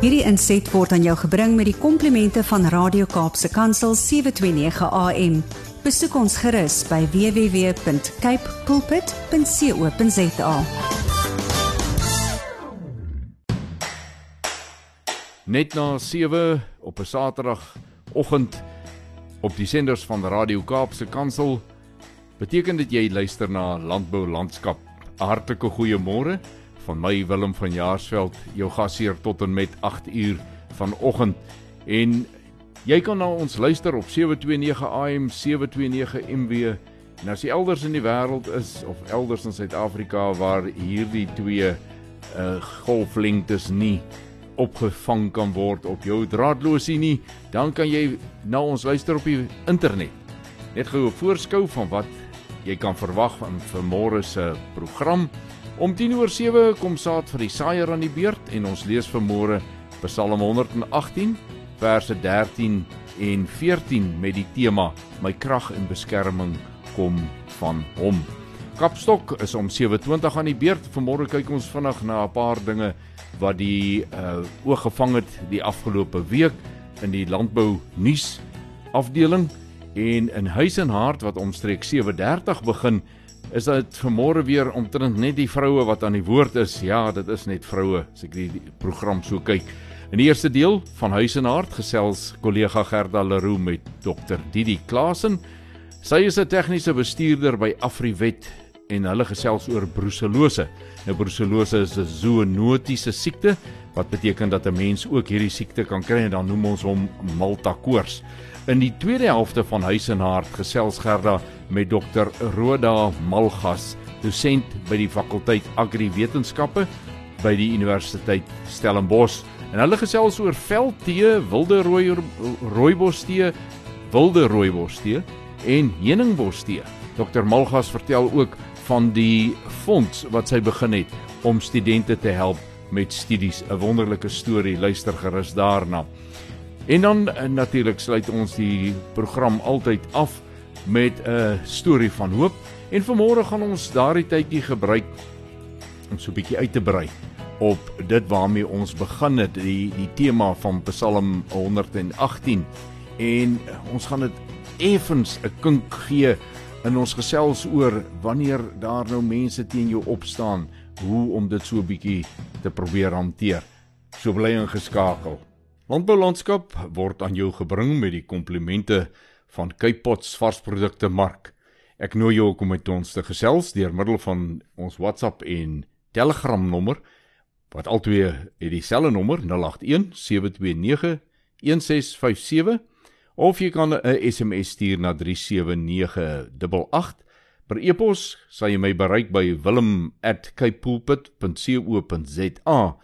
Hierdie inset word aan jou gebring met die komplimente van Radio Kaapse Kansel 729 AM. Besoek ons gerus by www.cape pulpit.co.za. Net na 7 op 'n Saterdagoggend op die senders van Radio Kaapse Kansel beteken dit jy luister na Landbou Landskap. 'n Hartlike goeiemôre van my Willem van Jaarsveld, jou gasheer tot en met 8 uur vanoggend. En jy kan na ons luister op 729 AM, 729 MW. En as jy elders in die wêreld is of elders in Suid-Afrika waar hierdie twee uh golflengtes nie opgevang kan word op jou draadlosie nie, dan kan jy na ons luister op die internet. Net gou 'n voorskou van wat jy kan verwag van vanmôre se program. Om 10:07 kom saad vir die saaier aan die beurt en ons lees vanmôre Psalm 118 verse 13 en 14 met die tema My krag en beskerming kom van Hom. Kapstok is om 7:20 aan die beurt. Vanmôre kyk ons vinnig na 'n paar dinge wat die uh oog gevang het die afgelope week in die landbou nuus afdeling en in huis en hart wat omstreek 7:30 begin is dit vanmôre weer omtrent net die vroue wat aan die woord is. Ja, dit is net vroue as ek die, die program so kyk. In die eerste deel van huis en hart gesels kollega Gerda Leroux met Dr Didi Klasen. Sy is 'n tegniese bestuurder by Afriwet en hulle gesels oor bruselose. Nou bruselose is 'n zoonotiese siekte wat beteken dat 'n mens ook hierdie siekte kan kry en dan noem ons hom Malta koors. In die tweede helfte van Huis en Hart gesels Gerda met Dr Roda Malgas, dosent by die fakulteit Agriwetenskappe by die Universiteit Stellenbosch. En hulle gesels oor veldtee, wilde rooi rooibostee, wilde rooibostee en heuningbostee. Dr Malgas vertel ook van die fonds wat sy begin het om studente te help met studies. 'n Wonderlike storie, luister gerus daarna. En dan uh, natuurlik sluit ons die program altyd af met 'n storie van hoop. En vanmôre gaan ons daardie tydjie gebruik om so 'n bietjie uit te brei op dit waarmee ons begin het, die die tema van Psalm 118. En ons gaan dit effens 'n kink gee in ons gesels oor wanneer daar nou mense teen jou opstaan, hoe om dit so 'n bietjie te probeer hanteer. So bly ingeskakel. Landboulandskap word aan jou gebring met die komplimente van Cape Pots varsprodukte mark. Ek nooi jou om met ons te gesels deur middel van ons WhatsApp en Telegram nommer wat albei het dieselfde nommer 081 729 1657 of jy kan 'n SMS stuur na 37988 per e-pos sal jy my bereik by wilhelm@capepulpit.co.za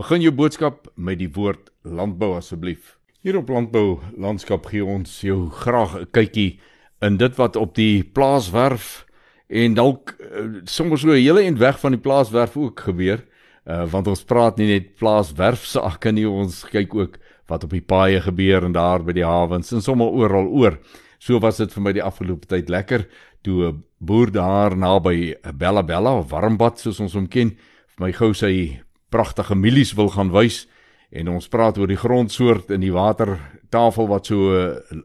begin jou boodskap met die woord landbou asseblief. Hier op landbou landskap gee ons jou graag 'n kykie in dit wat op die plaaswerf en dalk uh, sommer so 'n hele end weg van die plaaswerf ook gebeur. Uh, want ons praat nie net plaaswerf sake nie, ons kyk ook wat op die paaie gebeur en daar by die hawens en sommer oral oor. So was dit vir my die afgelope tyd lekker toe 'n boer daar naby Bella Bella of Warmbad soos ons hom ken, vir my gou sy pragtige mielies wil gaan wys en ons praat oor die grondsoort in die watertafel wat so uh,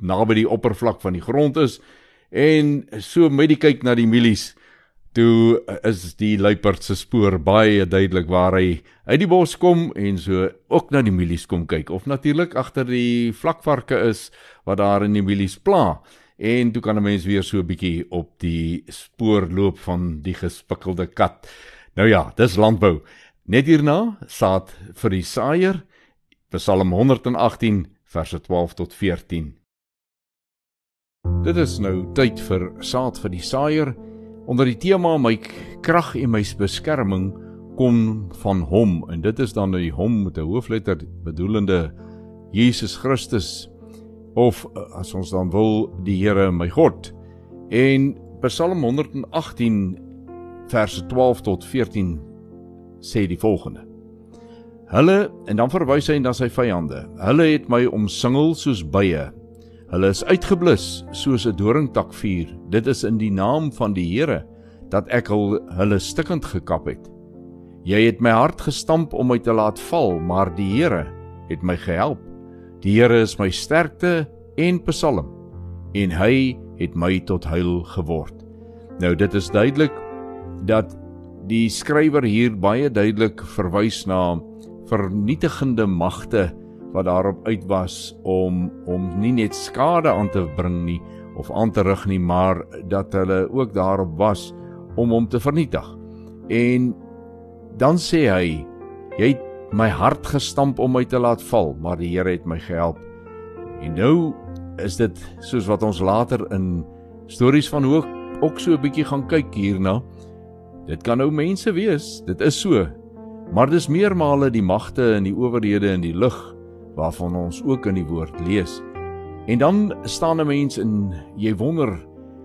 naby die oppervlak van die grond is en so met die kyk na die mielies toe uh, is die luiperd se spoor baie duidelik waar hy uit die bos kom en so ook na die mielies kom kyk of natuurlik agter die vlakvarke is wat daar in die mielies pla. En toe kan 'n mens weer so 'n bietjie op die spoor loop van die gespikkelde kat. Nou ja dis landbou Net hierna saad vir die saaier Psalm 118 verse 12 tot 14. Dit is nou tyd vir saad vir die saaier onder die tema my krag en my beskerming kom van hom en dit is dan die hom met 'n hoofletter bedoelende Jesus Christus of as ons dan wil die Here my God. En Psalm 118 verse 12 tot 14 sê die volgende: Hulle en dan verwys hy na sy vyande. Hulle het my omsingel soos bye. Hulle is uitgeblus soos 'n doringtakvuur. Dit is in die naam van die Here dat ek al hulle stikkend gekap het. Jy het my hart gestamp om my te laat val, maar die Here het my gehelp. Die Here is my sterkte en psalm en hy het my tot heil geword. Nou dit is duidelik dat die skrywer hier baie duidelik verwys na vernietigende magte wat daarop uit was om om nie net skade aan te bring nie of aan te rig nie, maar dat hulle ook daarop was om hom te vernietig. En dan sê hy: "Jy het my hart gestamp om my te laat val, maar die Here het my gehelp." En nou is dit soos wat ons later in stories van hoe ook so 'n bietjie gaan kyk hierna. Dit kan nou mense wees, dit is so. Maar dis meermale die magte en die owerhede in die lig waarvan ons ook in die woord lees. En dan staan 'n mens en jy wonder,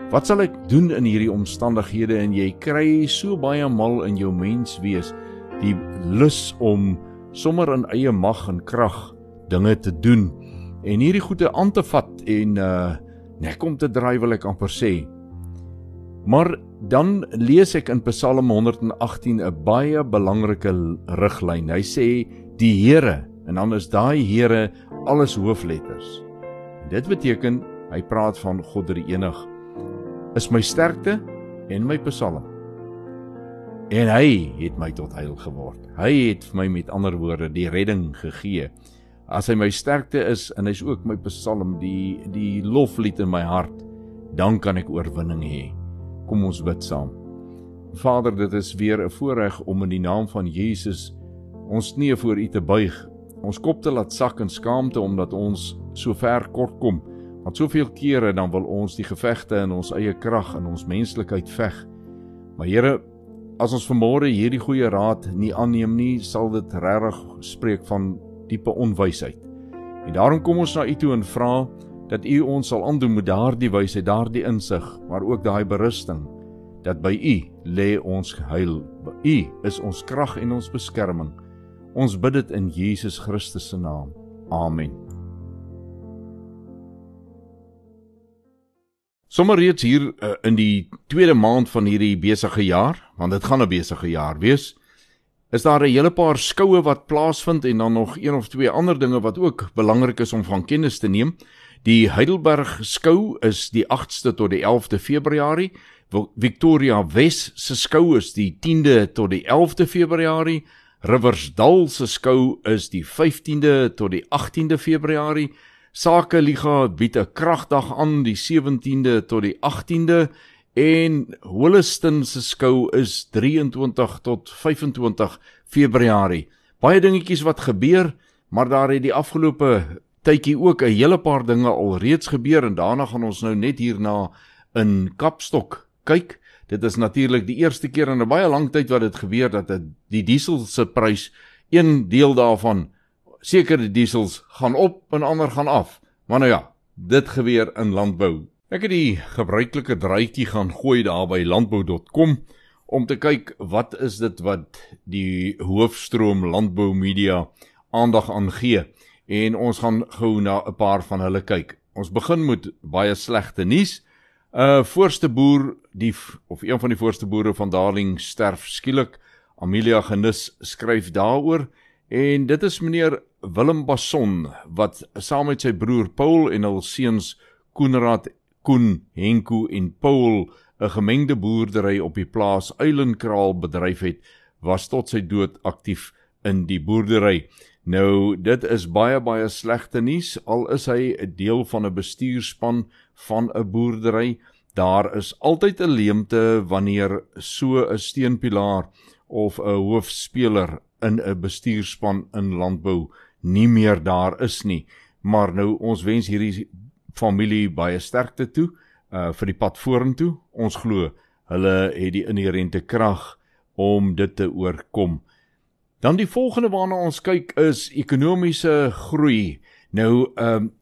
wat sal ek doen in hierdie omstandighede en jy kry so baie mal in jou mens wees die lus om sommer in eie mag en krag dinge te doen en hierdie goede aan te vat en uh net kom te dryf wil ek amper sê. Maar dan lees ek in Psalm 118 'n baie belangrike riglyn. Hy sê die Here en dan is daai Here alles hoofletters. En dit beteken hy praat van God die enig is my sterkte en my psalm. En hy het my tot heil geword. Hy het vir my met ander woorde die redding gegee. As hy my sterkte is en hy's ook my psalm, die die loflied in my hart, dan kan ek oorwinning hê. Kom ons bid saam. Vader, dit is weer 'n voorreg om in die naam van Jesus ons knieë voor U te buig ons kop te laat sak in skaamte omdat ons so ver kort kom. Want soveel kere dan wil ons die gevegte in ons eie krag en ons menslikheid veg. Maar Here, as ons vanmôre hierdie goeie raad nie aanneem nie, sal dit regtig spreek van diepe onwysheid. En daarom kom ons na U toe en vra dat U ons sal aandoen met daardie wysheid, daardie insig, maar ook daai berusting dat by U lê ons heil. U is ons krag en ons beskerming. Ons bid dit in Jesus Christus se naam. Amen. Sommige reeds hier uh, in die tweede maand van hierdie besige jaar, want dit gaan 'n besige jaar wees, is daar 'n hele paar skoue wat plaasvind en dan nog een of twee ander dinge wat ook belangrik is om van kennis te neem. Die Heidelberg skou is die 8ste tot die 11de Februarie. Victoria Wes se skou is die 10de tot die 11de Februarie. Riversdal se skou is die 15de tot die 18de Februarie. Sake Liga bied 'n kragdag aan die 17de tot die 18de en Holliston se skou is 23 tot 25 Februarie. Baie dingetjies wat gebeur, maar daar het die afgelope tydjie ook 'n hele paar dinge al reeds gebeur en daarna gaan ons nou net hierna in Kapstok kyk. Dit is natuurlik die eerste keer in 'n baie lang tyd wat dit gebeur dat die diesel se prys een deel daarvan seker die diesels gaan op en ander gaan af. Maar nou ja, dit gebeur in landbou. Ek het die gebruikelike draaitjie gaan gooi daar by landbou.com om te kyk wat is dit wat die hoofstroom landbou media aandag aan gee en ons gaan gou na 'n paar van hulle kyk. Ons begin met baie slegte nuus. 'n uh, Voorste boer, die of een van die voorste boere van Darling sterf skielik. Amelia Genus skryf daaroor en dit is meneer Willem Basson wat saam met sy broer Paul en hul seuns Koenraad, Koen, Henko en Paul 'n gemengde boerdery op die plaas Eilenkraal bedryf het, was tot sy dood aktief in die boerdery. Nou dit is baie baie slegte nuus al is hy 'n deel van 'n bestuurspan van 'n boerdery. Daar is altyd 'n leemte wanneer so 'n steunpilaar of 'n hoofspeler in 'n bestuurspan in landbou nie meer daar is nie. Maar nou ons wens hierdie familie baie sterkte toe uh vir die pad vorentoe. Ons glo hulle het die inherente krag om dit te oorkom. Dan die volgende waarna ons kyk is ekonomiese groei. Nou ehm um,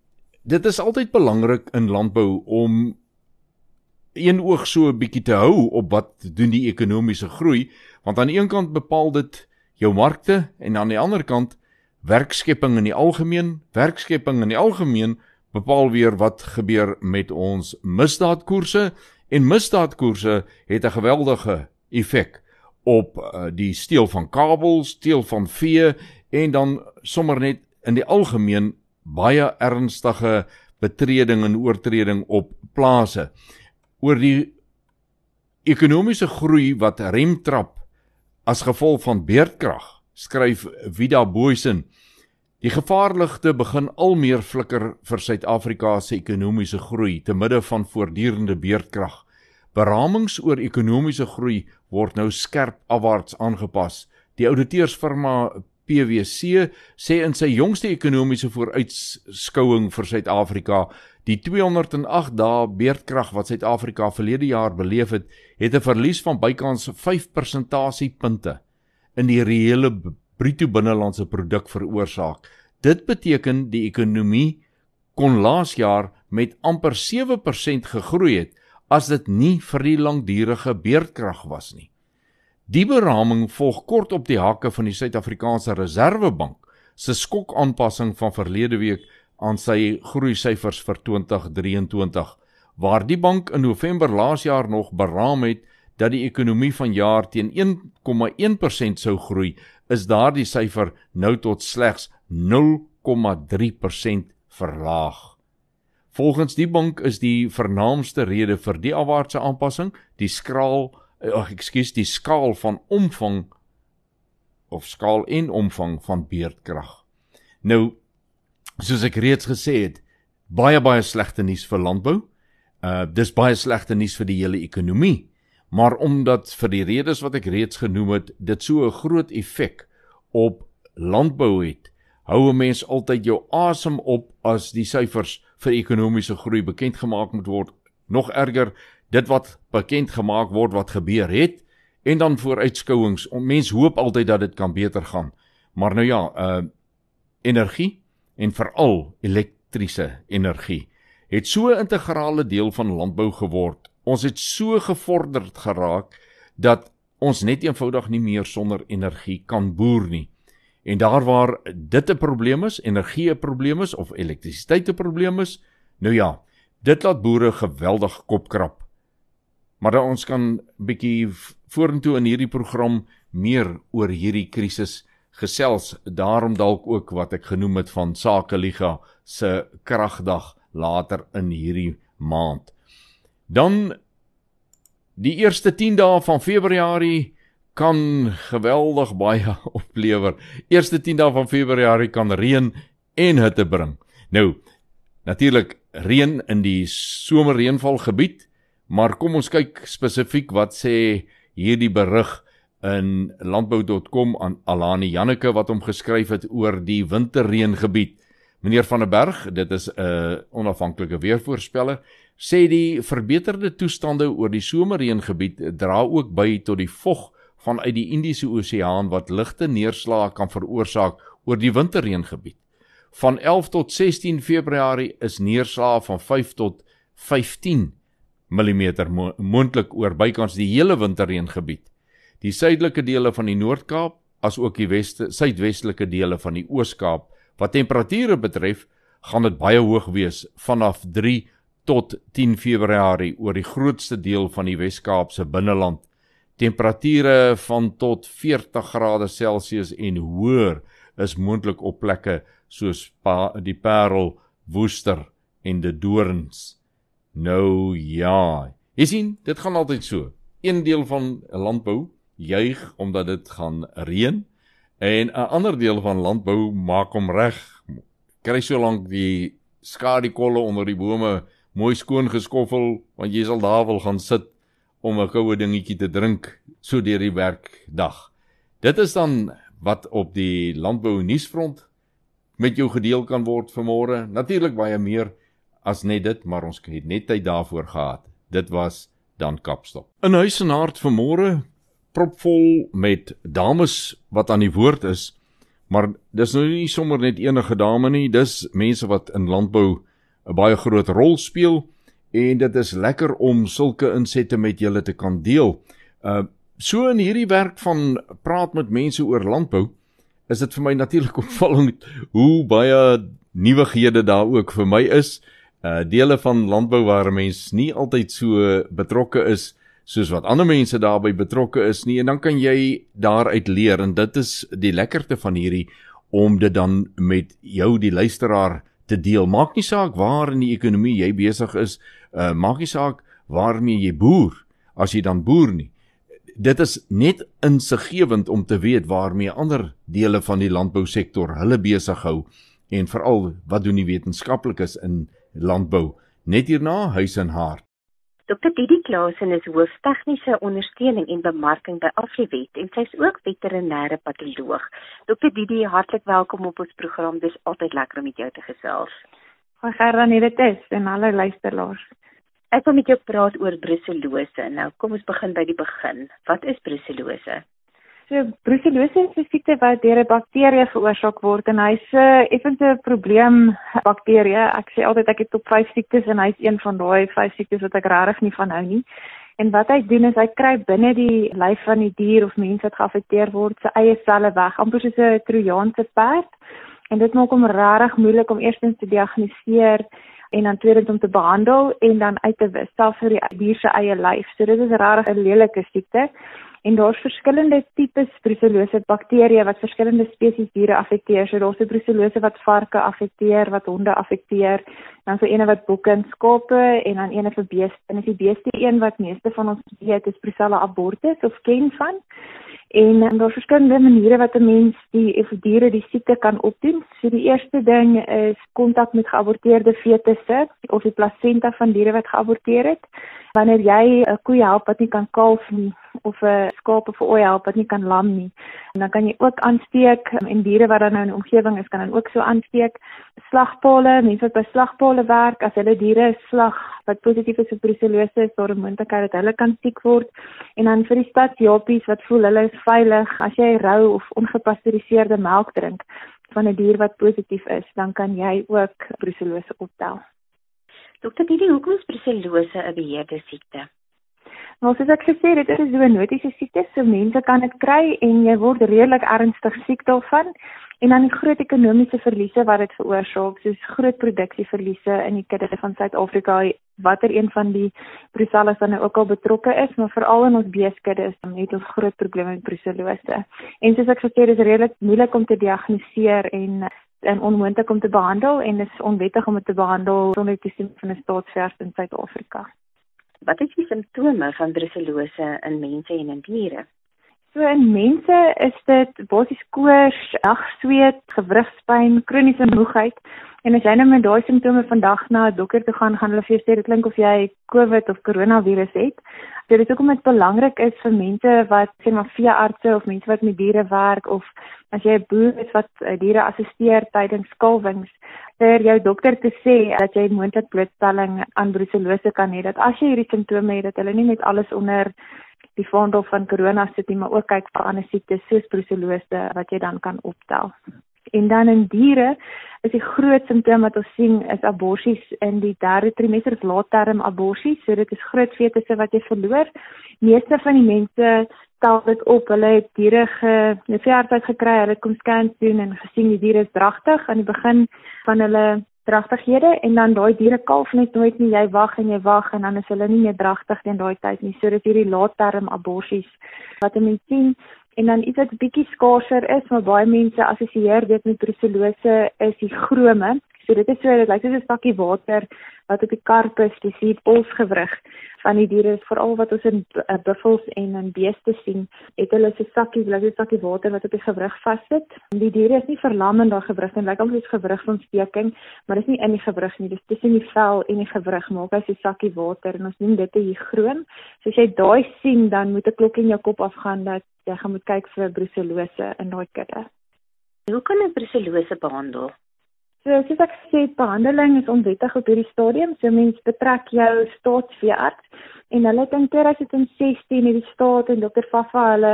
dit is altyd belangrik in landbou om een oog so 'n bietjie te hou op wat doen die ekonomiese groei, want aan die een kant bepaal dit jou markte en aan die ander kant werkskepping in die algemeen, werkskepping in die algemeen bepaal weer wat gebeur met ons misdaadkoerse en misdaadkoerse het 'n geweldige effek op uh, die steel van kabels, steel van vee en dan sommer net in die algemeen baie ernstige betreding en oortreding op plase. Oor die ekonomiese groei wat remtrap as gevolg van beerdkrag, skryf Vida Boysen. Die gevaarligte begin al meer flikker vir Suid-Afrika se ekonomiese groei te midde van voortdurende beerdkrag. Beramings oor ekonomiese groei word nou skerp afwaarts aangepas. Die ouditeursfirma PwC sê in sy jongste ekonomiese vooruitskouing vir Suid-Afrika, die 208 dae beerdkrag wat Suid-Afrika verlede jaar beleef het, het 'n verlies van bykans 5 persentasiepunte in die reële bruto binnelandse produk veroorsaak. Dit beteken die ekonomie kon laas jaar met amper 7% gegroei het as dit nie vir die langdurige beerdkrag was nie. Die beraming volg kort op die hakke van die Suid-Afrikaanse Reserwebank se skokaanpassing van verlede week aan sy groei syfers vir 2023 waar die bank in November laas jaar nog beraam het dat die ekonomie vanjaar teen 1,1% sou groei, is daardie syfer nou tot slegs 0,3% verlaag. Volgens die bank is die vernaamste rede vir die afwaartse aanpassing die skraal ag oh, ekskuus die skaal van omvang of skaal en omvang van beerdkrag. Nou soos ek reeds gesê het, baie baie slegte nuus vir landbou. Uh dis baie slegte nuus vir die hele ekonomie. Maar omdat vir die redes wat ek reeds genoem het, dit so 'n groot effek op landbou het, hou 'n mens altyd jou asem op as die syfers vir ekonomiese groei bekend gemaak moet word. Nog erger, dit wat bekend gemaak word wat gebeur het en dan vooruitskouings. Mense hoop altyd dat dit kan beter gaan. Maar nou ja, uh energie en veral elektriese energie het so 'n integrale deel van landbou geword Ons het so gevorderd geraak dat ons net eenvoudig nie meer sonder energie kan boer nie. En daar waar dit 'n probleem is, energie 'n probleem is of elektrisiteit 'n probleem is, nou ja, dit laat boere geweldig kopkrap. Maar dan ons kan bietjie vorentoe in hierdie program meer oor hierdie krisis gesels. Daarom dalk ook wat ek genoem het van Sakeliga se kragdag later in hierdie maand. Dan die eerste 10 dae van Februarie kan geweldig baie oplewer. Eerste 10 dae van Februarie kan reën en hitte bring. Nou, natuurlik reën in die somerreënvalgebied, maar kom ons kyk spesifiek wat sê hierdie berig in landbou.com aan Alani Janneke wat hom geskryf het oor die winterreëngebied. Meneer van der Berg, dit is 'n onafhanklike weervoorspeller, sê die verbeterde toestande oor die somerreëngebied dra ook by tot die vog vanuit die Indiese Oseaan wat ligte neerslae kan veroorsaak oor die winterreëngebied. Van 11 tot 16 Februarie is neerslae van 5 tot 15 mm mo moontlik oor bykans die hele winterreëngebied. Die suidelike dele van die Noord-Kaap, asook die weste suidwestelike dele van die Oos-Kaap Wat temperature betref, gaan dit baie hoog wees vanaf 3 tot 10 Februarie oor die grootste deel van die Wes-Kaapse binneland. Temperature van tot 40 grade Celsius en hoër is moontlik op plekke soos pa, die Parel, Woester en die Dorings. Nou ja, jy sien, dit gaan altyd so. Een deel van landbou juig omdat dit gaan reën En 'n ander deel van landbou maak hom reg. Kry so lank die skadikolle onder die bome mooi skoon geskoffel want jy sal daar wil gaan sit om 'n koue dingetjie te drink so deur die werkdag. Dit is dan wat op die landbou nuusfront met jou gedeel kan word vanmôre. Natuurlik baie meer as net dit, maar ons het net tyd daarvoor gehad. Dit was dan Kapstop. In huis en hart vanmôre propvol met dames wat aan die woord is. Maar dis nou nie sommer net enige dame nie, dis mense wat in landbou 'n baie groot rol speel en dit is lekker om sulke insette met julle te kan deel. Uh so in hierdie werk van praat met mense oor landbou is dit vir my natuurlik opvallend hoe baie nuwighede daar ook vir my is. Uh dele van landbou waar 'n mens nie altyd so betrokke is soos wat ander mense daarbey betrokke is nie en dan kan jy daaruit leer en dit is die lekkerte van hierdie om dit dan met jou die luisteraar te deel. Maak nie saak waar in die ekonomie jy besig is, uh, maak nie saak waarmee jy boer as jy dan boer nie. Dit is net insiggewend om te weet waarmee ander dele van die landbousektor hulle besig hou en veral wat doen die wetenskaplikes in landbou. Net hierna huis en hart. Dr. Didi Klaasen is hoof tegniese ondersteuning en bemarking by Afriwet en sy is ook veterinêre patoloog. Dr. Didi, hartlik welkom op ons program. Dis altyd lekker om met jou te gesels. Goeie Gerda, nee dit is en alle luisteraars. Ek wil met jou praat oor bruselose. Nou, kom ons begin by die begin. Wat is bruselose? So brucellose is 'n siekte wat deur 'n bakterie veroorsaak word en hy's 'n uh, effens 'n probleem bakterie. Ek sê altyd ek het top 5 siektes en hy's een van daai 5 siektes wat ek regtig nie van hou nie. En wat hy doen is hy kry binne die lyf van die dier of mens wat geaffekteer word se eie selle weg, amper soos 'n trojaanse perd. En dit maak hom regtig moeilik om eerstens te diagnoseer en dan tweedens om te behandel en dan uit te wis selfs vir die dier se eie lyf. So dit is regtig 'n lelike siekte en daar's verskillende tipes brucellose bakterieë wat verskillende spesies diere affekteer. So daar's 'n brucellose wat varke affekteer, wat honde affekteer, dan so ene wat bokke en skape en dan ene vir beeste. En is die beeste een wat meeste van ons weet is Brucella abortus of ken van. En, en daar's verskillende maniere wat 'n mens die of diere die siekte kan opdoen. So die eerste ding is kontak met geaborteerde fetusse of die plasenta van diere wat geaborteer het. Wanneer jy 'n koe help wat nie kan kalf nie of 'n skaap of 'n ooi help wat nie kan lam nie, dan kan jy ook aansteek en diere wat dan nou in die omgewing is kan dan ook so aansteek. Slagpale, mense wat by slagpale werk, as hulle diere slag wat positief is vir brucellose, is daar 'n moontlikheid dat hulle kan siek word. En dan vir die stadsjoppies wat voel hulle is veilig, as jy rou of ongepasteuriseerde melk drink van 'n die dier wat positief is, dan kan jy ook brucellose optel. Dokter Didi, hoekom is brucellose 'n beheerde siekte? Nou soos ek gesê het, dit is 'n zoonotiese siekte, so mense kan dit kry en jy word redelik ernstig siek daarvan en dan die groot ekonomiese verliese wat dit veroorsaak, soos groot produksieverliese in die kudde van Suid-Afrika, watter een van die brucellosis dan nou ook al betrokke is, maar veral in ons beeskudde is dan het ons groot probleme met brucellose. En soos ek gesê het, is redelik moeilik om te diagnoseer en en onmoontlik om te behandel en is onwettig om dit te behandel sonder toestemming van 'n staatsvers in Suid-Afrika. Wat is die simptome van brucellose in mense en in diere? So in mense is dit basies koors, nagsweet, gewrigspyn, kroniese moegheid. En as jy nou met daai simptome vandag na 'n dokter toe gaan, gaan hulle vir jou sê dit klink of jy COVID of koronavirus het. Dit is omdat dit belangrik is vir mense wat sê maar veeartse of mense wat met diere werk of as jy 'n boer is wat uh, diere assisteer tydens skalwings, vir jou dokter te sê dat jy moontlik blootstelling aan brucellose kan hê. Dat as jy hierdie simptome het, dat hulle nie net alles onder die vaandel van corona sit nie, maar ook kyk vir ander siektes soos brucellose wat jy dan kan optel. En dan in diere is die groot simptoom wat ons sien is aborsies in die derde trimester of laatterm aborsies. So dit is groot fetusse wat jy verloor. Meeste van die mense stel dit op. Hulle het diere ge neveartheid gekry, hulle kom scans doen en gesien die diere is dragtig aan die begin van hulle dragtighede en dan daai diere kalf net nooit nie. Jy wag en jy wag en dan is hulle nie meer dragtig teen daai tyd nie. So dit is hierdie laatterm aborsies wat mense sien en dan iets wat bietjie skaarser is, maar baie mense assosieer dit met brucellose is die chrome. So dit is so dit lyk soos 'n sakkie water wat op die karpus, die seed polsgewrig van die diere, veral wat ons in uh, buffels en in beeste sien, het hulle so sakkie, lyk soos 'n sakkie water wat op die gewrig vassit. Die diere is nie verlam in daai gewrig nie, lyk amper soos gewrigsontsteking, maar dit is nie in die gewrig nie, dis tussen die vel en die gewrig maak hy so 'n sakkie water en ons noem dit 'n hygroom. So as jy daai sien, dan moet 'n klok in jou kop afgaan dat jy gaan moet kyk vir brucellose in daai kudde. Hoe kan 'n brucellose behandel? So soos ek sê, behandeling is onwettig op hierdie stadium. So mens betrek jou staatsveearts en hulle het in 2016 hierdie staat en dokter Fafa hulle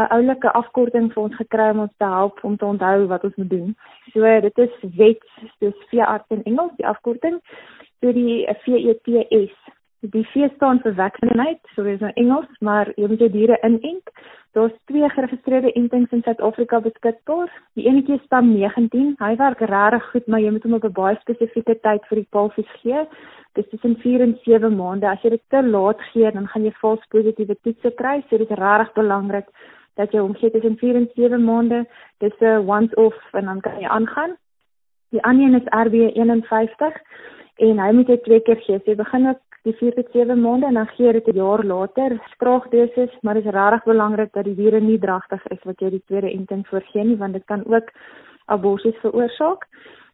'n oulike afkorting vir ons gekry om ons te help om te onthou wat ons moet doen. So dit is wet, soos veearts in Engels, die afkorting. So die VETS Die V staan vir vaccinate, so dis nou Engels, maar jy moet jou diere inent. Daar's twee geregistreerde entings in Suid-Afrika beskikbaar. Die enetjie is stam 19. Hy werk regtig goed, maar jy moet hom op 'n baie spesifieke tyd vir die palfies gee. Dis tussen 4 en 7 maande. As jy dit te laat gee, dan gaan jy vals positiewe toetse kry. So dit is regtig belangrik dat jy hom gee tussen 4 en 7 maande. Dis 'n once off en dan kan jy aangaan. Die ander een is RB51 en hy moet jy twee keer gee. So jy begin ook die 4 tot 7 maande en dan gee dit 'n jaar later. Spraakdosis, maar dit is regtig belangrik dat die diere nie dragtig is wat jy die tweede enting voorgee nie want dit kan ook abortus veroorsaak.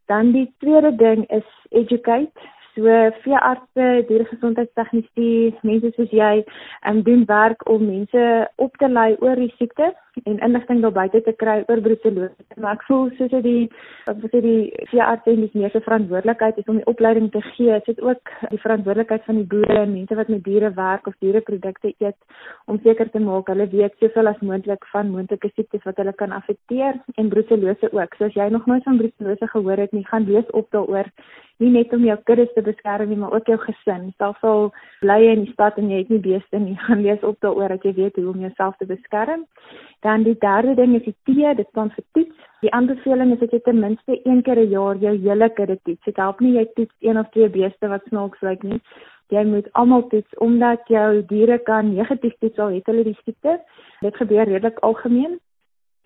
Dan die tweede ding is educate. So veeartse, diergesondheidstegnisie, mense soos jy, um, doen werk om mense op te lei oor die siekte en inligting daar buite te kry oor brucellose. Maar ek voel soos dit die wat sê die veeartse en die meeste verantwoordelikheid is om die opleiding te gee. Dit is ook die verantwoordelikheid van die boere en mense wat met diere werk of diereprodukte eet om seker te maak hulle weet soveel as moontlik van moontlike siektes wat hulle kan affekteer en brucellose ook. So as jy nog nooit van brucellose gehoor het nie, gaan lees op daaroor nie net om jou kuddes te beskerm nie, maar ook jou gesin. Selfs al bly jy in die stad en jy het nie beeste nie, gaan lees op daaroor dat jy weet hoe om jouself te beskerm. Dan die derde ding is die T, dit staan vir toets. Die aanbeveling is dat jy ten minste een keer 'n jaar jou hele kudde toets. Dit help nie jy toets een of twee beeste wat snaaks lyk nie. Jy moet almal toets omdat jou diere kan negatief toets al het hulle die siekte. Dit gebeur redelik algemeen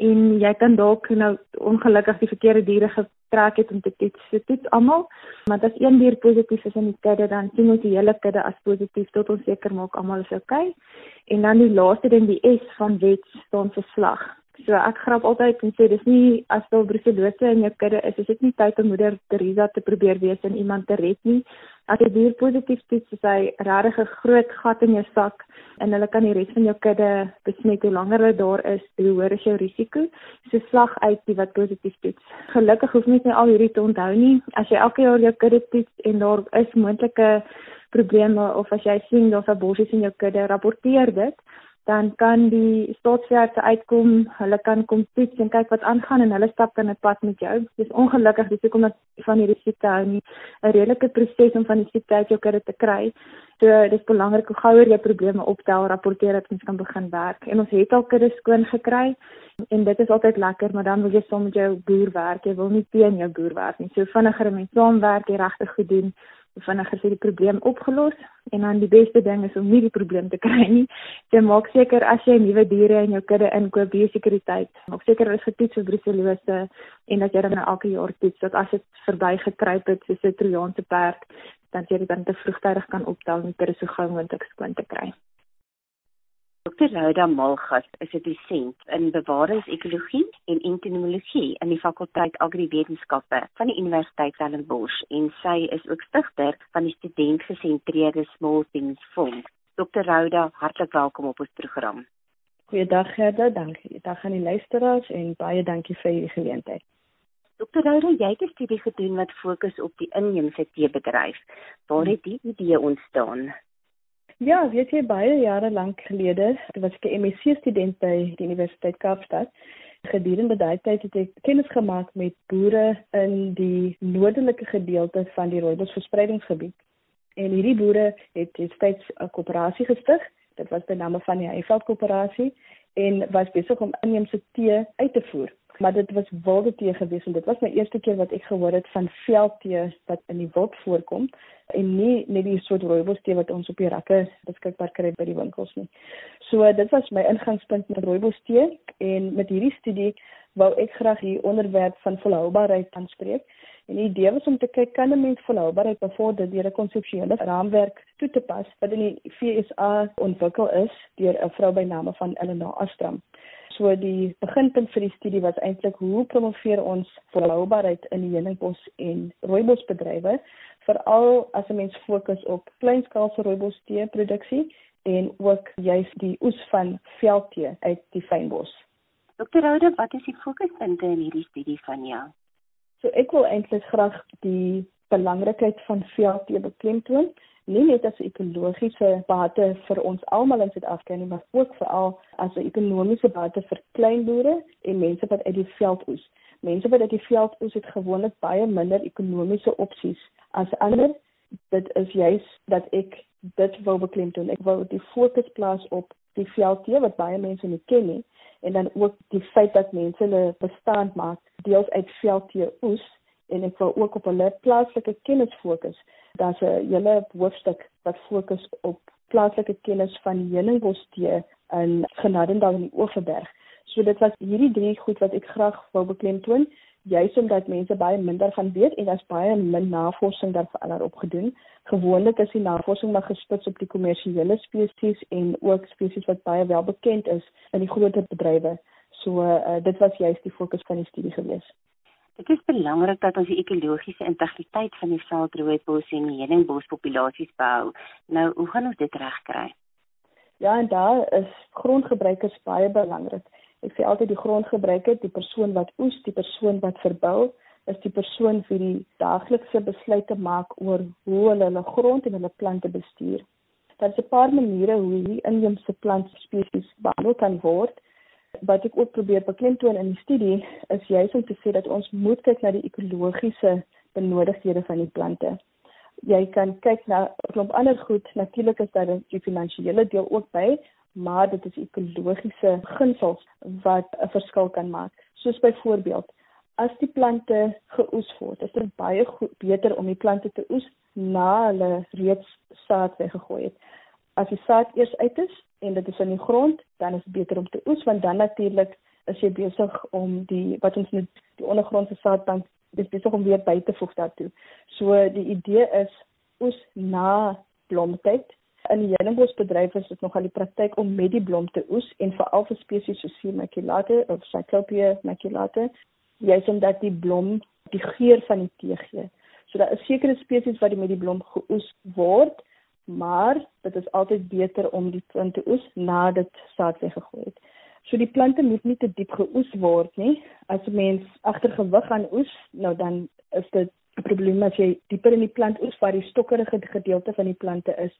en jy kan dalk nou ongelukkig die verkeerde diere getrek het om te toets. So toets almal, maar as een dier positief is in die kudde, dan sien ons die hele kudde as positief tot ons seker maak almal is oukei. Okay. En dan die laaste ding, die S van wet staan vir slag. So ek grap altyd en sê dis nie as daar brucellose in jou kudde is, is dit nie tyd om moeder Teresa te probeer wees en iemand te red nie. As jy dier positief toets, is hy regtig 'n groot gat in jou sak en hulle kan die res van jou kudde besmet. Hoe langer hulle daar is, hoe hoër is jou risiko. So slag uit die wat positief toets. Gelukkig hoef mens nie al hierdie te onthou nie. As jy elke jaar jou kudde toets en daar is moontlike probleme of as jy sien daar's borsie in jou kudde, rapporteer dit dan kan die staatsveerders uitkom, hulle kan kom toets en kyk wat aangaan en hulle stap dan 'n pad met jou. Dis ongelukkig dis hoekom dat van hierdie siekte hou nie 'n redelike proses om van die siekte uit jou kudde te kry. So dis belangrik hoe gouer jy probleme optel, rapporteer dat ons kan begin werk. En ons het al kudde skoon gekry en dit is altyd lekker, maar dan moet jy saam met jou boer werk. Jy wil nie teen jou boer werk nie. So vinniger mense saamwerk, jy regtig goed doen vinniger vir die probleem opgelos en dan die beste ding is om nie die probleem te kry nie. Jy maak seker as jy nuwe diere in jou kudde inkoop, biosekuriteit. Maak seker hulle is getoets vir brucellose en dat jy dan elke jaar toets dat as dit verbygekruip het soos 'n Trojaanse perd, dan jy dit dan te vroegtydig kan optel om dit so gou moontlik skoon te kry. Dr. Rhoda Malgas is 'n dosent in bewaringsekologie en entomologie in die fakulteit Agriwetenskappe van die Universiteit Stellenbosch en sy is ook stigter van die studentgesentreerde Small Things Fonds. Dr. Rhoda, hartlik welkom op ons program. Goeiedag Gerda, dankie. Dag aan die luisteraars en baie dankie vir hierdie geleentheid. Dr. Rhoda, jy het 'n studie gedoen wat fokus op die inheemse teebedryf. Waar het die idee ontstaan? Ja, weet jy baie jare lank gelede, was ek 'n MSc student by die Universiteit Kaapstad. Gedurende daai tyd het ek kennis gemaak met boere in die noordelike gedeelte van die rooibos verspreidingsgebied. En hierdie boere het steeds 'n koöperasie gestig. Dit was by name van die Heiveld koöperasie en was besig om inheemse tee uit te voer maar dit was wilde tee gewees en dit was my eerste keer wat ek gehoor het van veldtee wat in die wild voorkom en nie net die soort rooibos tee wat ons op die rakke beskikbaar kry by die winkels nie. So dit was my ingangspunt met rooibos tee en met hierdie studie wou ek graag hier onderwerp van volhoubaarheid aanspreek. En die idee was om te kyk kan 'n mens volhoubaarheid bevorder deur 'n konseptuele raamwerk toe te pas wat in die FSA ontwikkel is deur 'n vrou by name van Eleanor Astram. So die beginpunt vir die studie was eintlik hoe promoveer ons volhoubaarheid in die heuningbos en rooibosbedrywe veral as 'n mens fokus op kleinskaalse rooibostee produksie en ook juis die oes van veldtee uit die fynbos. Dokter Oude, wat is die fokuspunte in hierdie studie van jou? So ek wil eintlik graag die belangrikheid van veldtee beklemtoon nie net as 'n ekologiese bate vir ons almal in Suid-Afrika nie, maar ook veral as 'n ekonomiese bate vir klein boere en mense wat uit die veld oes. Mense wat uit die veld oes het gewoonlik baie minder ekonomiese opsies as ander dit is juis dat ek dit wou beklemtoon. Ek wou die fokus plaas op die veldtee wat baie mense nie ken nie en dan ook die feit dat mense hulle bestaan maak deels uit veldtee oes en ek wou ook op hulle plaaslike kennis fokus. Daar's 'n hele hoofstuk wat fokus op plaaslike kennis van heuningbostee in Genadendal in die Oeverberg. So dit was hierdie drie goed wat ek graag wou beklemtoon juis omdat mense baie minder gaan weet en daar's baie min navorsing daarop gedoen. Gewoonlik is die navorsing maar gespits op die kommersiële spesies en ook spesies wat baie wel bekend is in die groter bedrywe. So uh, dit was juis die fokus van die studie gewees. Dit is belangrik dat ons die ekologiese integriteit van die veldrooibos en die heuningbos-populasies behou. Nou, hoe gaan ons dit regkry? Ja, en daar is grondgebruikers baie belangrik. Ek sê altyd die grondgebruiker, die persoon wat oes, die persoon wat verbou, is die persoon wie die daaglikse besluite maak oor hoe hulle hulle grond en hulle plante bestuur. Daar is 'n paar maniere hoe hierdie inheemse plantspesies behandel kan word. Wat ek ook probeer beklemtoon in die studie is juis om te sê dat ons moet kyk na die ekologiese benodigdhede van die plante. Jy kan kyk na 'n klomp ander goed, natuurlik is daar die finansiële deel ook by, maar dit is ekologiese beginsels wat 'n verskil kan maak. Soos byvoorbeeld, as die plante geoes word, is dit baie goed, beter om die plante te oes na hulle reeds saad weggegooi het. As die saad eers uit is en dit is in die grond, dan is dit beter om te oes want dan natuurlik is jy besig om die wat ons net die ondergrondse saadbank dis besig om weer by te voeg daartoe. So die idee is oes na blomtyd In die heuningbosbedryf is dit nogal die praktyk om met die blom te oes en veral vir spesies soos C. maculata of Cyclopia maculata, juis omdat die blom die geur van die tee gee. So daar is sekere spesies wat met die blom geoes word, maar dit is altyd beter om die plante te oes nadat saad weggegooi het. So die plante moet nie te diep geoes word nie. As 'n mens agtergewig aan oes, nou dan is dit 'n probleem as jy dieper in die plant oes waar die stokkerige gedeelte van die plante is.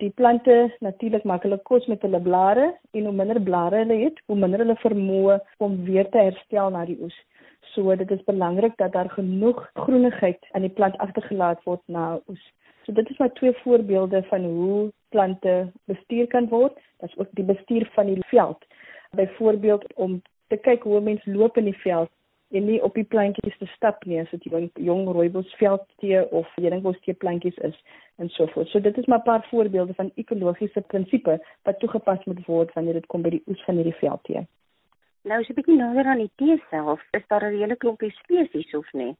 Die plante natuurlik maak hulle kos met hulle blare en hoe minder blare hulle het, hoe minder hulle vermoë om weer te herstel na die oes. So dit is belangrik dat daar genoeg groenigheid aan die plant agtergelaat word na oes. So dit is maar twee voorbeelde van hoe plante bestuur kan word. Dit is ook die bestuur van die veld. Byvoorbeeld om te kyk hoe mense loop in die veld en nie op die plantjies te stap nie as dit jong, jong rooibosveldtee of heuningbostee plantjies is en so voort. So dit is maar 'n paar voorbeelde van ekologiese prinsipes wat toegepas moet word wanneer dit kom by die oes van hierdie veldtee. Nou as jy bietjie nader aan die tee self, is daar 'n hele klompie spesies of nie?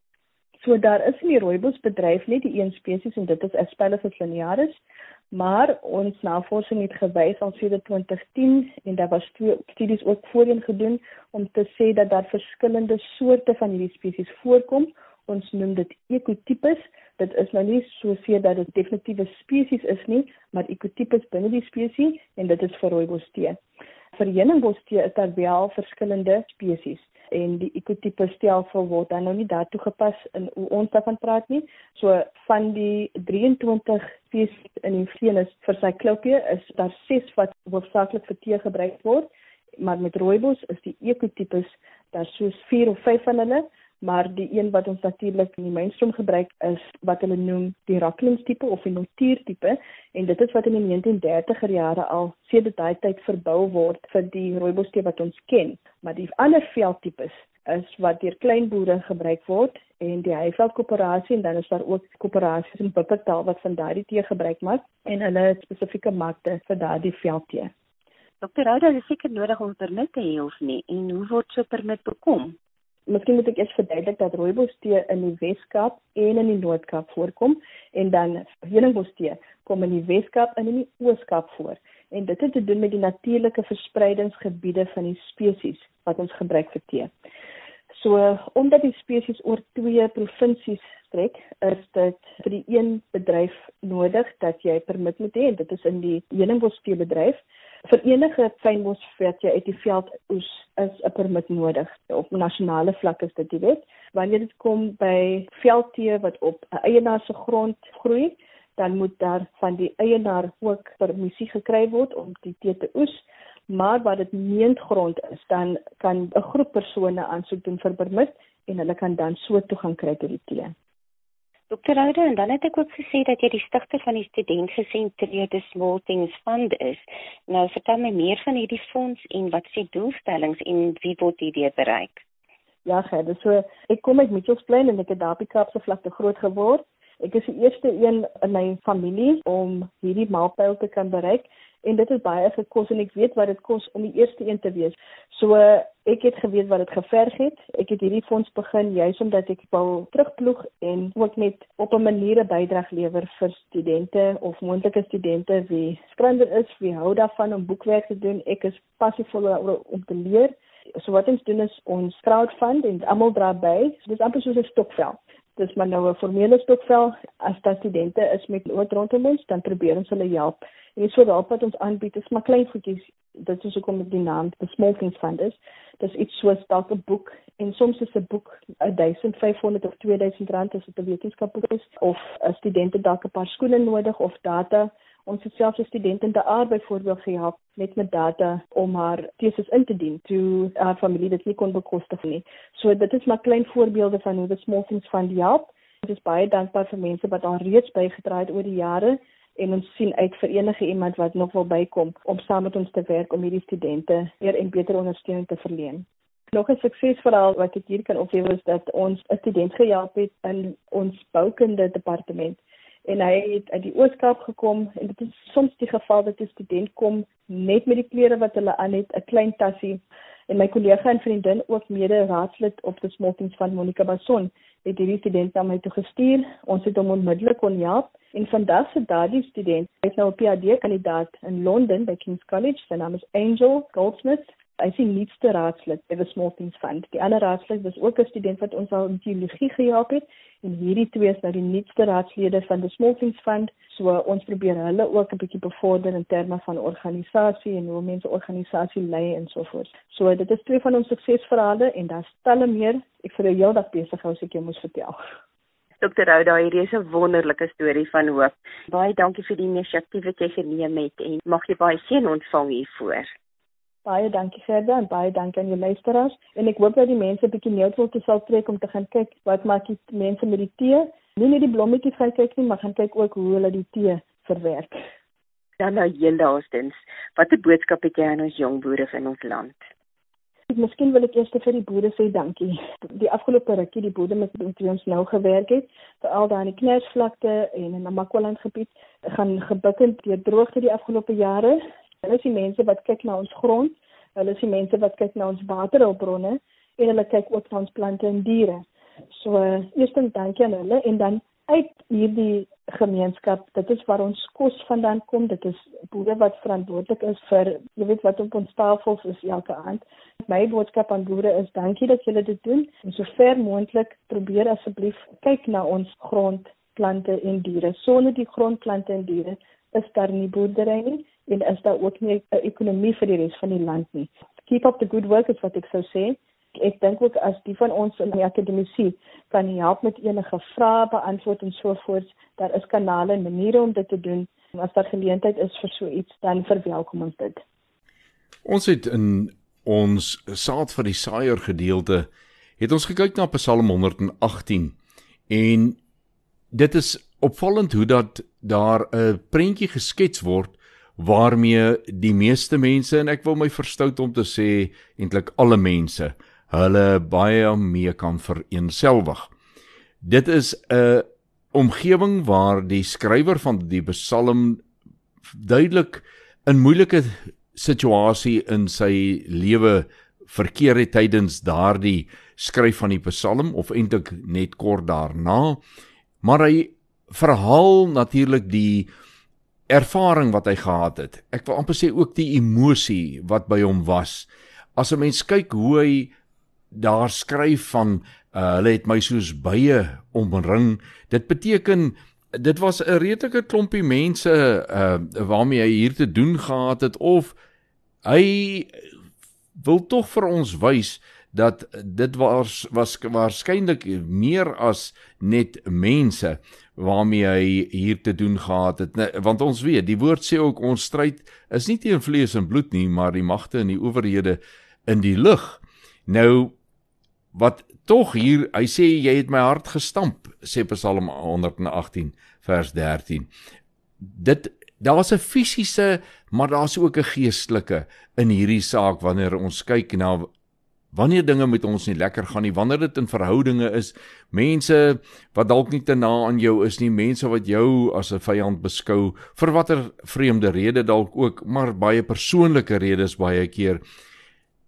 So daar is in die rooibosbedryf net die een spesies en dit is Aspergillus linearis, maar ons navorsing het gewys al sedert 2010 en daar was studies ook voorheen gedoen om te sê dat daar verskillende soorte van hierdie spesies voorkom. Ons noem dit ekotipes. Dit is nou nie soseer dat dit definitiewe spesies is nie, maar ekotipes binne die spesies en dit is vir rooibostee. Vir heuningbostee is daar wel verskillende spesies en die ekotipe stelsel word dan nou nie daartoe gepas in ons daarvan praat nie. So van die 23 spesies in die genus vir sy klopie is daar 6 wat hoofsaaklik vir tee gebruik word, maar met rooibos is die ekotipes daar soos 4 of 5 van hulle maar die een wat ons natuurlik in die mainstream gebruik is wat hulle noem die Racklins tipe of die Notier tipe en dit is wat in die 1930er jare al sedert daai tyd verbou word vir die rooibostee wat ons ken maar die ander veldtipes is wat deur klein boere gebruik word en die Heiveld koöperasie en dan is daar ook koöperasies in Wuppertal wat van daardie tee gebruik maak en hulle het spesifieke markte vir daardie veldtee. Dokter Rauda, is seker nodig om permit te hê of nie en hoe word so permit bekom? Miskien moet ek eers verduidelik dat rooibostee in die Weskaap en in die Noord-Kaap voorkom en dan heuningbostee kom in die Weskaap en in die Oos-Kaap voor. En dit het te doen met die natuurlike verspreidingsgebiede van die spesies wat ons gebruik vir tee. So omdat die spesies oor twee provinsies strek, is dit vir die een bedryf nodig dat jy permit moet hê. Dit is in die heuningbostee bedryf vir enige fynbosvet jy uit die veld oes is 'n permit nodig op nasionale vlak is dit die wet wanneer dit kom by veldtee wat op 'n eienaar se grond groei dan moet daar van die eienaar ook permissie gekry word om die tee te oes. Maar wat dit meentgrond is dan kan 'n groep persone aansoek doen vir permit en hulle kan dan so toegang kry tot die tee Dr. Oude en dan het ek ook gesê dat jy die stigter van die student gesentreerde Small Things Fund is. Nou vertel my meer van hierdie fonds en wat se doelstellings en wie word hierdeur bereik? Ja, gerde. So ek kom uit Mitchells Plain en ek het daar die Kaapse vlakte groot geword. Ek is die eerste een in my familie om hierdie mylpaal te kan bereik en dit het baie gekos en ek weet wat dit kos om die eerste een te wees. So ek het geweet wat dit geverg het. Ek het hierdie fonds begin juis omdat ek wou terugploeg en ook net op 'n manier 'n bydrae lewer vir studente of moontlike studente wie skrywer is, wie hou daarvan om boekwerk te doen. Ek is passievol om te leer. So wat ons doen is ons crowdfund en almal dra by. So dit is amper soos 'n stokvel dis maar nou 'n formele stokvel. As daar studente is met wat rondom ons dan probeer ons hulle help. En so daarop wat ons aanbied is maar klein goedjies. Dit is hoekom die naam the small things fund is. Dis iets soos dalk 'n boek en soms is 'n boek 1500 of 2000 rand as dit 'n wetenskapboek is of 'n studente dalk 'n paar skoene nodig of data ons het selfs 'n student in die aard byvoorbeeld gehelp net met data om haar teses in te dien toe haar familie dit nie kon bekostig nie. So dit is maar klein voorbeelde van hoe die Small Things Fund help. Ons is baie dankbaar vir mense wat al reeds bygedra het oor die jare en ons sien uit vir enige iemand wat nog wil bykom om saam met ons te werk om hierdie studente meer en beter ondersteuning te verleen. Nog 'n suksesverhaal wat ek hier kan oplewer is dat ons 'n student gehelp het in ons boukunde departement en hy het uit die Ooskaap gekom en dit is soms die geval dat 'n student kom net met die klere wat hulle aan het, 'n klein tassie en my kollega en vriendin ook mede raadslid op die smokings van Monica Bason het hierdie student na my toe gestuur. Ons het hom onmiddellik kon help en vandag se daardie student is nou 'n PhD kandidaat in Londen by King's College. Sy naam is Angel Goldsmith hy sien nuutste raadslid by the Small Things Fund. Die ander raadslid was ook 'n student wat ons al in teologie gehelp het en hierdie twee is nou die nuutste raadslede van the Small Things Fund. So ons probeer hulle ook 'n bietjie bevorder in terme van organisasie en hoe mense organisasie lei en so voort. So dit is twee van ons suksesverhale en daar's talle meer. Ek vir jou dag besig hou as ek jou moet vertel. Dr. Ouda, hierdie is 'n wonderlike storie van hoop. Baie dankie vir die inisiatief wat jy geneem het en mag jy baie seën ontvang hiervoor. Baie dankie Gerda en baie dankie aan jou luisteraars en ek hoop dat die mense 'n bietjie neutral te sal trek om te gaan kyk wat maak die mense met die tee. Nie net die blommetjies gaan kyk nie, maar gaan kyk ook hoe hulle die tee verwerk. Dan nou heel laastens, watter boodskap het jy aan ons jong boere in ons land? Miskien wil ek eers vir die boere sê dankie. Die afgelope rukkie die boere met wie ons nou gewerk het, veral daar in die Knersvlakte en in die Namakwaland gebied, gaan gebukkend deur droogte die afgelope jare. Hulle is die mense wat kyk na ons grond, hulle is die mense wat kyk na ons waterhulpbronne en hulle kyk ook na ons plante en diere. So eerstens dankie aan hulle en dan uit hierdie gemeenskap, dit is waar ons kos vandaan kom, dit is boere wat verantwoordelik is vir jy weet wat op ons tafels is elke aand. My boodskap aan boere is dankie dat julle dit doen en so ver moontlik probeer asseblief kyk na ons grond, plante en diere. Sonder die grondplante en diere is daar nie boerdery nie en is daar ook nie 'n ekonomie vir die res van die land nie. Keep up the good work is wat ek sou sê. Ek dink ook as die van ons in die akademie kan help met enige vrae beantwoord en so voort, daar is kanale en maniere om dit te doen. En as daar geleentheid is vir so iets, dan verwelkom ons dit. Ons het in ons saad vir die saaier gedeelte het ons gekyk na Psalm 118 en dit is opvallend hoe dat daar 'n prentjie geskets word waarmee die meeste mense en ek wil my verstout om te sê eintlik alle mense hulle baie mee kan vereenselwig. Dit is 'n omgewing waar die skrywer van die Psalm duidelik in moeilike situasie in sy lewe verkeer het tydens daardie skryf van die Psalm of eintlik net kort daarna maar hy verhaal natuurlik die ervaring wat hy gehad het. Ek wil amper sê ook die emosie wat by hom was. As 'n mens kyk hoe hy daar skryf van uh, hulle het my soos bye omring, dit beteken dit was 'n redelike klompie mense uh, waarmee hy hier te doen gehad het of hy wil tog vir ons wys dat dit was was waarskynlik meer as net mense waarmee hy hier te doen gehad het. Nee, want ons weet die woord sê ook ons stryd is nie teen vlees en bloed nie maar die magte en die owerhede in die lig nou wat tog hier hy sê jy het my hart gestamp sê Psalm 118 vers 13 dit daar's 'n fisiese maar daar's ook 'n geestelike in hierdie saak wanneer ons kyk na wanneer dinge met ons nie lekker gaan nie, wanneer dit in verhoudinge is, mense wat dalk nie te na aan jou is nie, mense wat jou as 'n vyand beskou vir watter vreemde rede dalk ook, maar baie persoonlike redes baie keer.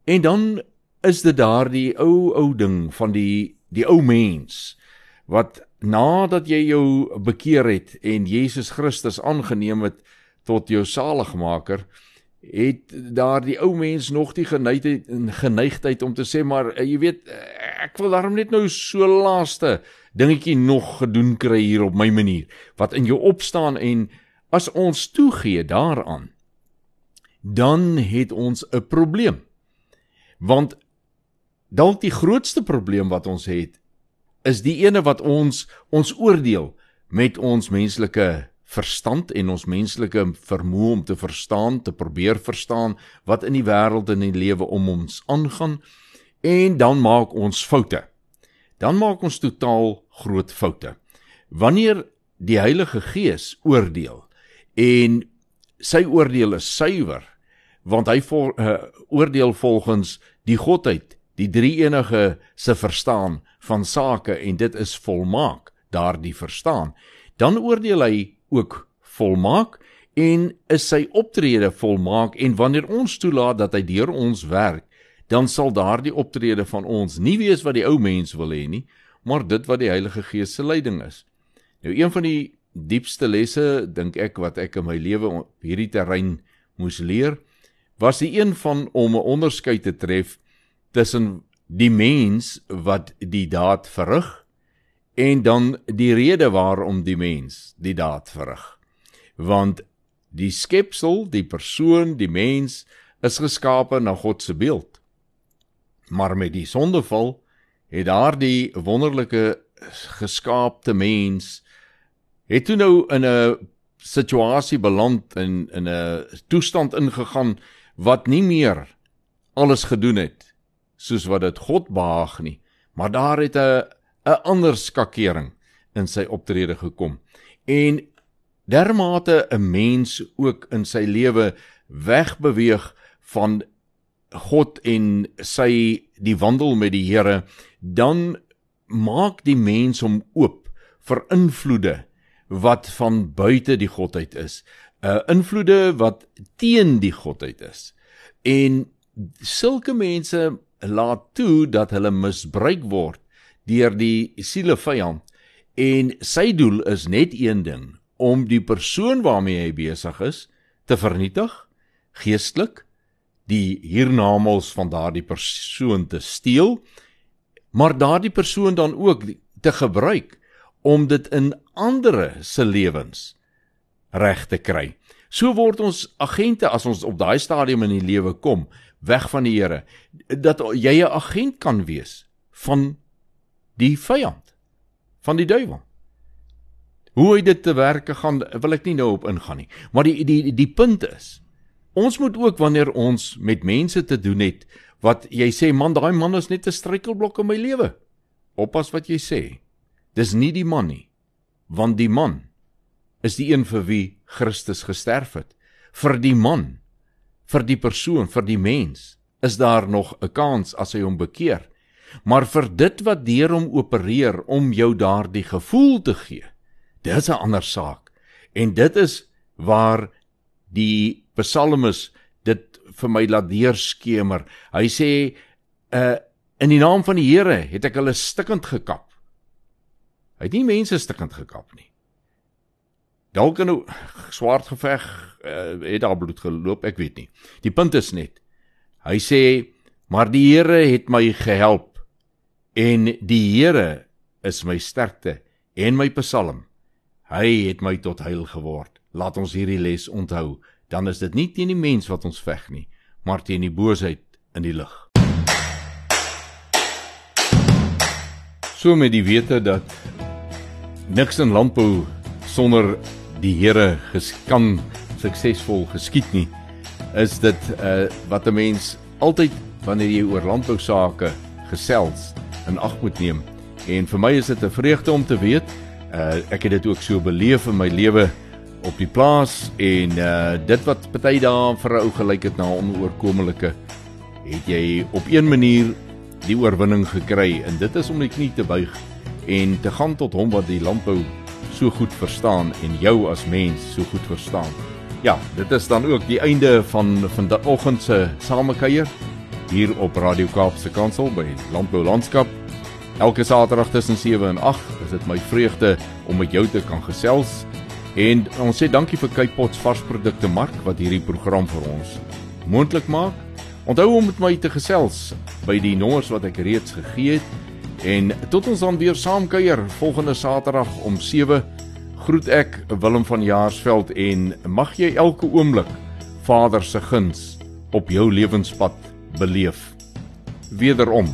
En dan is dit daardie ou ou ding van die die ou mens wat nadat jy jou bekeer het en Jesus Christus aangeneem het tot jou saligmaker, het daardie ou mens nog die geneigtheid en geneigtheid om te sê maar eh, jy weet eh, ek wil daarom net nou so laaste dingetjie nog gedoen kry hier op my manier wat in jou opstaan en as ons toegee daaraan dan het ons 'n probleem. Want dalk die grootste probleem wat ons het is die ene wat ons ons oordeel met ons menslike verstand en ons menslike vermoë om te verstaan, te probeer verstaan wat in die wêreld en in die lewe om ons aangaan en dan maak ons foute. Dan maak ons totaal groot foute. Wanneer die Heilige Gees oordeel en sy oordeel is suiwer want hy voor, uh, oordeel volgens die godheid, die drie enige se verstaan van sake en dit is volmaak daardie verstaan. Dan oordeel hy ook volmaak en is sy optrede volmaak en wanneer ons toelaat dat hy deur ons werk dan sal daardie optrede van ons nie wees wat die ou mens wil hê nie maar dit wat die Heilige Gees se leiding is. Nou een van die diepste lesse dink ek wat ek in my lewe op hierdie terrein moes leer was die een van om 'n onderskeid te tref tussen die mens wat die daad verrig en dan die rede waarom die mens die daad verrig. Want die skepsel, die persoon, die mens is geskape na God se beeld. Maar met die sondeval het daardie wonderlike geskaapte mens het toe nou in 'n situasie beland in in 'n toestand ingegaan wat nie meer alles gedoen het soos wat dit God behaag nie, maar daar het 'n 'n ander skakering in sy optrede gekom. En dermate 'n mens ook in sy lewe wegbeweeg van God en sy die wandel met die Here, dan maak die mens hom oop vir invloede wat van buite die godheid is. 'n uh, invloede wat teen die godheid is. En sulke mense laat toe dat hulle misbruik word deur die siele vyand en sy doel is net een ding om die persoon waarmee hy besig is te vernietig geestelik die hiernamaals van daardie persoon te steel maar daardie persoon dan ook te gebruik om dit in ander se lewens reg te kry. So word ons agente as ons op daai stadium in die lewe kom weg van die Here dat jy 'n agent kan wees van die vyand van die duiwel. Hoe hy dit te werke gaan wil ek nie nou op ingaan nie, maar die die die punt is ons moet ook wanneer ons met mense te doen het wat jy sê man daai man is net 'n struikelblok in my lewe. Oppas wat jy sê. Dis nie die man nie, want die man is die een vir wie Christus gesterf het. Vir die man, vir die persoon, vir die mens is daar nog 'n kans as hy hom bekeer maar vir dit wat deur hom opereer om jou daardie gevoel te gee. Dis 'n ander saak. En dit is waar die psalmis dit vir my laat deurskemer. Hy sê uh in die naam van die Here het ek hulle stikkend gekap. Hy het nie mense stikkend gekap nie. Dalk in 'n swart geveg uh, het daar bloed geloop, ek weet nie. Die punt is net hy sê maar die Here het my gehelp En die Here is my sterkte en my psalm. Hy het my tot heil geword. Laat ons hierdie les onthou. Dan is dit nie teen die mens wat ons veg nie, maar teen die boosheid in die lig. So met die wete dat niks in landbou sonder die Here geskan suksesvol geskied nie, is dit uh wat 'n mens altyd wanneer jy oor landbou sake gesels in ag moet neem. En vir my is dit 'n vreugde om te weet, uh, ek het dit ook so beleef in my lewe op die plaas en uh, dit wat party dae vir 'n ou gelyk het na onoorkomelike het jy op een manier die oorwinning gekry en dit is om die knie te buig en te gaan tot hom wat die landbou so goed verstaan en jou as mens so goed verstaan. Ja, dit is dan ook die einde van vanoggend se samekuier hier op Radio Kaapse Kansel by Landbou Landskap. Elke Saterdag tussen 7 en 8 is dit my vreugde om met jou te kan gesels. En ons sê dankie vir Kypots varsprodukte mark wat hierdie program vir ons moontlik maak. Onthou om met my te gesels by die nommers wat ek reeds gegee het. En tot ons dan weer saam kuier volgende Saterdag om 7 groet ek Willem van Jaarsveld en mag jy elke oomblik Vader se guns op jou lewenspad beleef. Wederom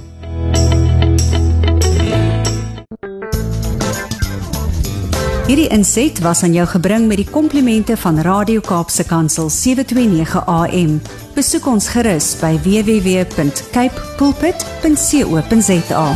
Hierdie inset was aan jou gebring met die komplimente van Radio Kaapse Kansel 729 AM. Besoek ons gerus by www.cape pulpit.co.za.